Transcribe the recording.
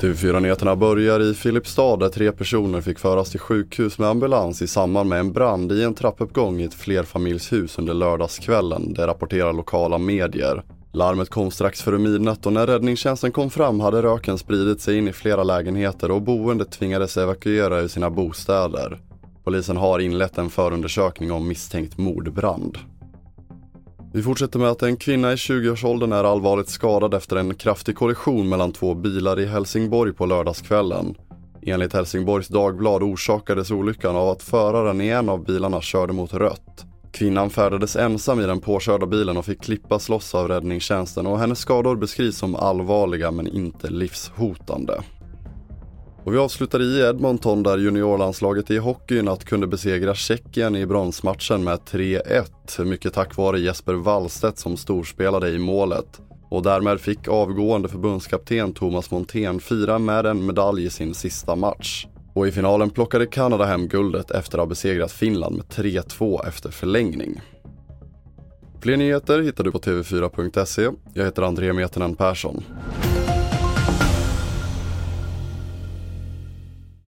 TV4-nyheterna börjar i Filipstad där tre personer fick föras till sjukhus med ambulans i samband med en brand i en trappuppgång i ett flerfamiljshus under lördagskvällen, det rapporterar lokala medier. Larmet kom strax före midnatt och när räddningstjänsten kom fram hade röken spridit sig in i flera lägenheter och boende tvingades evakuera ur sina bostäder. Polisen har inlett en förundersökning om misstänkt mordbrand. Vi fortsätter med att en kvinna i 20-årsåldern är allvarligt skadad efter en kraftig kollision mellan två bilar i Helsingborg på lördagskvällen. Enligt Helsingborgs Dagblad orsakades olyckan av att föraren i en av bilarna körde mot rött. Kvinnan färdades ensam i den påkörda bilen och fick klippas loss av räddningstjänsten och hennes skador beskrivs som allvarliga men inte livshotande. Och vi avslutar i Edmonton där juniorlandslaget i hockey natt kunde besegra Tjeckien i bronsmatchen med 3-1. Mycket tack vare Jesper Wallstedt som storspelade i målet. Och därmed fick avgående förbundskapten Thomas Montén fira med en medalj i sin sista match. Och i finalen plockade Kanada hem guldet efter att ha besegrat Finland med 3-2 efter förlängning. Fler nyheter hittar du på tv4.se. Jag heter André Metenen Persson.